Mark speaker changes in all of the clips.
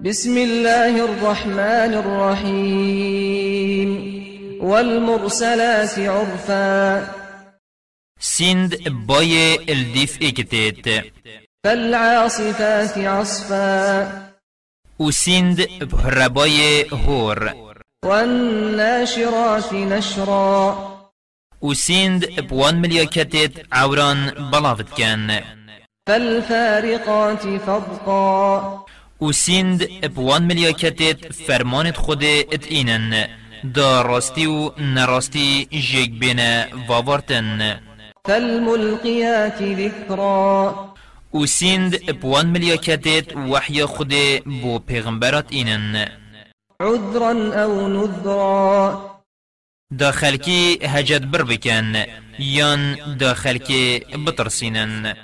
Speaker 1: بسم الله الرحمن الرحيم. والمرسلات عرفا.
Speaker 2: سند باي الديف اكتت
Speaker 1: فالعاصفات عصفا.
Speaker 2: وسند بهرباي هور.
Speaker 1: والناشرات نشرا.
Speaker 2: وسند بوان ملياكتت عوران بلافت كان
Speaker 1: فالفارقات فرقا.
Speaker 2: وسند بوان ملياكتت فرمانت خود ات اينن دا راستي و نراستي جيك بنا وابارتن
Speaker 1: فالملقيات ذكرا
Speaker 2: وسند بوان ملياكتت وحي خود بو پیغمبرات اينن
Speaker 1: عذرا أو نذرا.
Speaker 2: دا خلکی هجد بر بکن یان دا خلکی بترسینن.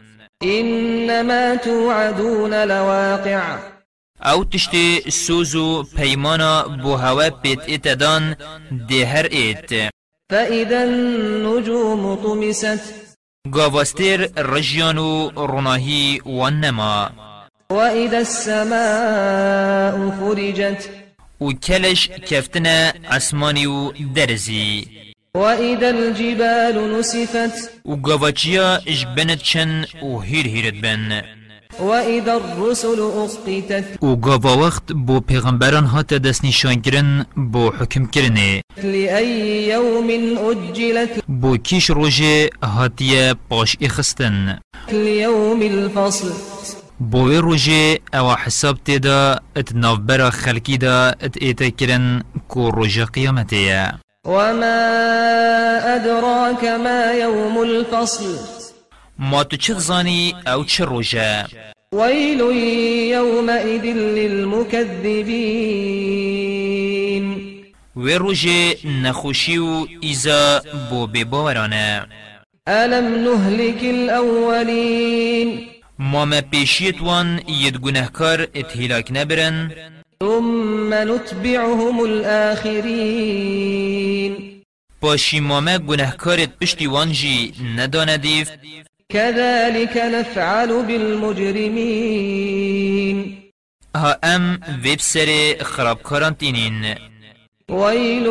Speaker 1: إنما توعدون لواقع.
Speaker 2: أو تشتی سوزو پیمانا بو هوا پیت اتدان ده هر ایت.
Speaker 1: فإذا النجوم طمست.
Speaker 2: گاواستر رجیانو روناهی وانما.
Speaker 1: وإذا السماء فرجت.
Speaker 2: و کلش کفتنا اسمانی و
Speaker 1: وإذا الجبال نسفت.
Speaker 2: و گاواچیا جبنت چن و هیر هیرت بن.
Speaker 1: وإذا الرسل أسقطت
Speaker 2: گاوا وقت بو پیغمبران هات دست نشان کرن بو حکم کرنه
Speaker 1: لأي يوم أجلت
Speaker 2: بو کیش روژه هاتیه پاش اخستن
Speaker 1: ليوم الفصل
Speaker 2: بوی روژه أو حساب تیدا ات نافبرا خلکی دا ات ایتا کرن کو روژه قیامتیه
Speaker 1: وما أدراك ما يوم الفصل
Speaker 2: ما تو چه زانی أو چه روژه؟
Speaker 1: ويل يومئذ للمكذبين
Speaker 2: و روژه نخوشی و ایزا بو بباورانه
Speaker 1: ألم نهلك الأولين
Speaker 2: ما ما پیشیت وان ید گناهکار ات هلاک نبرن.
Speaker 1: ثم نتبعهم الآخرين
Speaker 2: پاشی ما ما گناهکارت پشتی وان جی نداندیف.
Speaker 1: كذلك نفعل بالمجرمين.
Speaker 2: ها ام ویب سر خرابکاران تینین
Speaker 1: ويل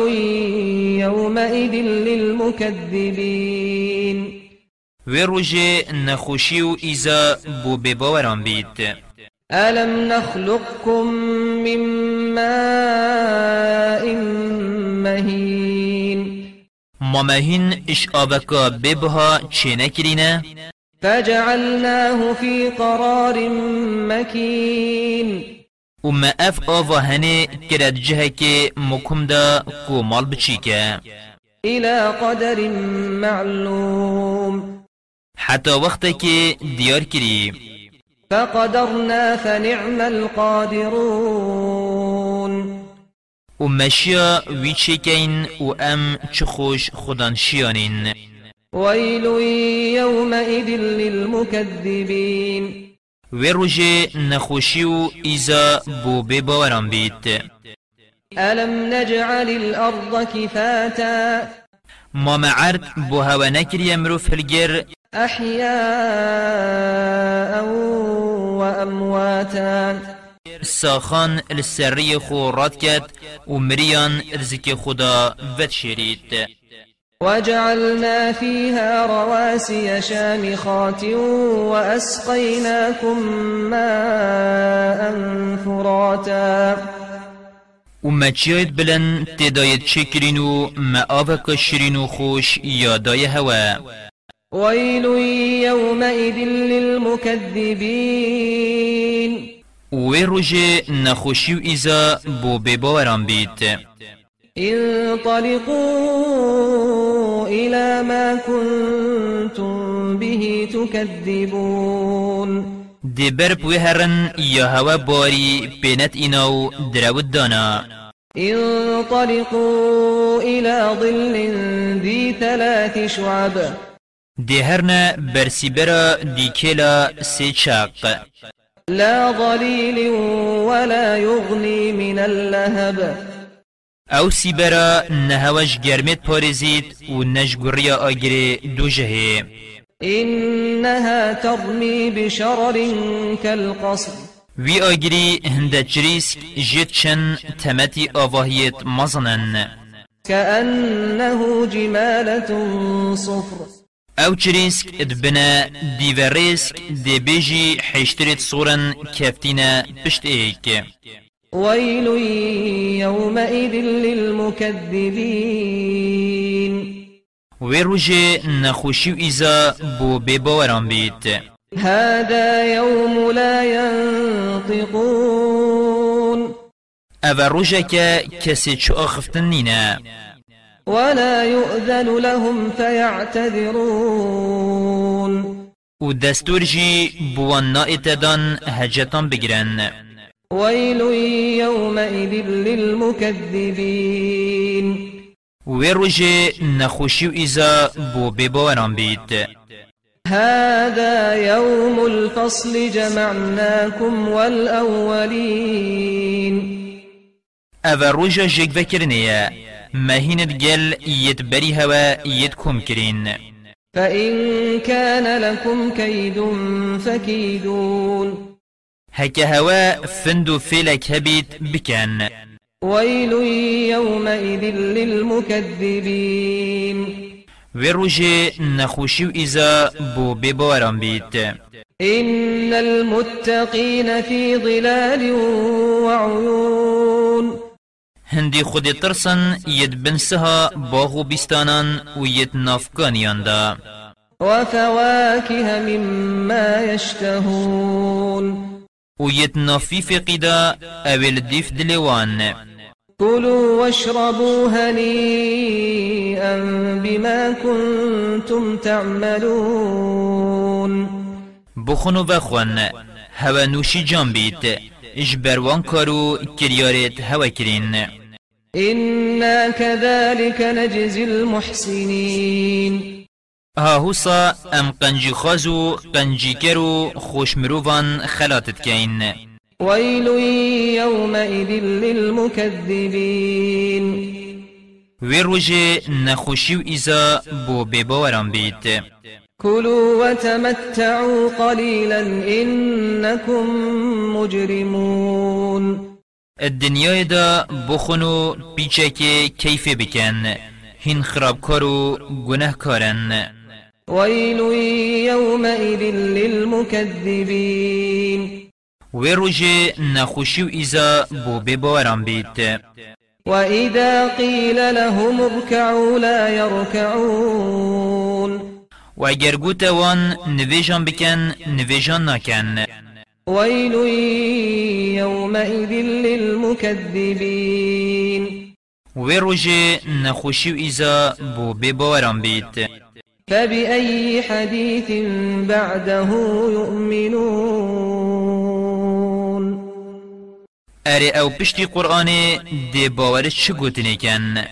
Speaker 1: يومئذ للمكذبين.
Speaker 2: و روژه نخوشی و ایزا بو بباوران بید
Speaker 1: ألم نخلقكم من ماء مهين؟
Speaker 2: ما مهین اش آبکا ببها چه نکرینه؟
Speaker 1: فجعلناه في قرار مكين
Speaker 2: و ما اف آوا هنه کرد جه که مکم دا کو مال بچیکه.
Speaker 1: إلى قدر معلوم.
Speaker 2: حتی وقت که دیار کری.
Speaker 1: فقدرنا فنعم القادرون.
Speaker 2: و مشیا وی چکین و ام چه خوش خودان شیانین
Speaker 1: ويل يومئذ للمكذبين
Speaker 2: نخوشی و ایزا بو بباوران بید
Speaker 1: ألم نجعل الأرض كفاتا
Speaker 2: ما معرد بو هوا نکری مروف هلگر
Speaker 1: أحياء وأمواتا
Speaker 2: ساخان السری خو راد کد و مریان رزق خدا ود شرید
Speaker 1: وجعلنا فيها رواسي شامخات وأسقيناكم ماء فراتا.
Speaker 2: و مچیایت بلن تدایت چکرین و معاوک شرین و خوش یادای هوا.
Speaker 1: ويل يومئذ للمكذبين.
Speaker 2: و روژه نخوشی و ایزا بو بباوران بید
Speaker 1: انطلقوا إلى ما كنتم به تكذبون
Speaker 2: دی بر پوی هرن یا هوا باری بینت ایناو درود دانا.
Speaker 1: انطلقوا إلى ظل ذي ثلاث شعب.
Speaker 2: دی هرن برسی برا
Speaker 1: لا ظليل ولا يغني من اللهب.
Speaker 2: أو سی برا نهوش گرمت پارزید و نشگریا آگره دو جهه
Speaker 1: إنها ترمي بشرر كالقصر.
Speaker 2: وی آگری جد چن تمتی آواهیت مزنن
Speaker 1: كأنه جمالة صفر.
Speaker 2: أو چریسک ادبنا دیوریسک دی بیجی حشترت صورن کفتینا پشت ایک
Speaker 1: ويل يومئذ للمكذبين
Speaker 2: ويروجي نخوشي إذا بو بباوران بيت
Speaker 1: هذا يوم لا ينطقون.
Speaker 2: أفا روجك كسي شو أخفتن نينا
Speaker 1: ولا يؤذن لهم فيعتذرون.
Speaker 2: ودستورجي بوان نائتدان هجتان بگرن
Speaker 1: ويل يومئذ للمكذبين.
Speaker 2: ويروجي نخوشي إذا بو بباوران بيت
Speaker 1: هذا يوم الفصل جمعناكم والأولين.
Speaker 2: أفا روجا جيك فكرنيا مهينت جل يتبري هوا يتكم كرين.
Speaker 1: فإن كان لكم كيد فكيدون.
Speaker 2: هكا هوا فندو فيلك هبيت بكان.
Speaker 1: ويل يومئذ للمكذبين.
Speaker 2: وروجي نخوشي إذا بو بباران بيت.
Speaker 1: إن المتقين في ظلال وعيون.
Speaker 2: هندي خود ترسن يد بنسها باغو بستانان ويد نافقانيان دا.
Speaker 1: وفواكه مما يشتهون.
Speaker 2: ويد نافي فقدا أول ديف دلوان
Speaker 1: كلوا واشربوا هنيئا بما كنتم تعملون.
Speaker 2: بخونو بخون هوا نوشي جان بيت اجبروان كارو كريارت هوا كرين
Speaker 1: إنا كذلك نجزي المحسنين.
Speaker 2: ها هوسا ام قنجي خازو قنجي كرو خوش مروفان خلاتت كين
Speaker 1: ويل يومئذ للمكذبين.
Speaker 2: ويروجي نخوشيو إذا بو بباوران بيت
Speaker 1: كلوا وتمتعوا قليلا إنكم مجرمون.
Speaker 2: الدنيا دا بخونو بيچك كيف بكن هين خراب كارو گناه كارن
Speaker 1: ويل يومئذ للمكذبين
Speaker 2: ويروجي نخوشيو إذا بو بباوران بيت
Speaker 1: وإذا قيل لهم اركعوا لا يركعون
Speaker 2: و اگر گوت وان نویجان بکن نویجان نکن
Speaker 1: ويل يومئذ للمكذبين.
Speaker 2: وی روژه نخوشی و ایزا بو بباران بید
Speaker 1: فبأي حديث بعده يؤمنون؟
Speaker 2: اره أو پشتی قرآن دی باورش چه گوتنی کن؟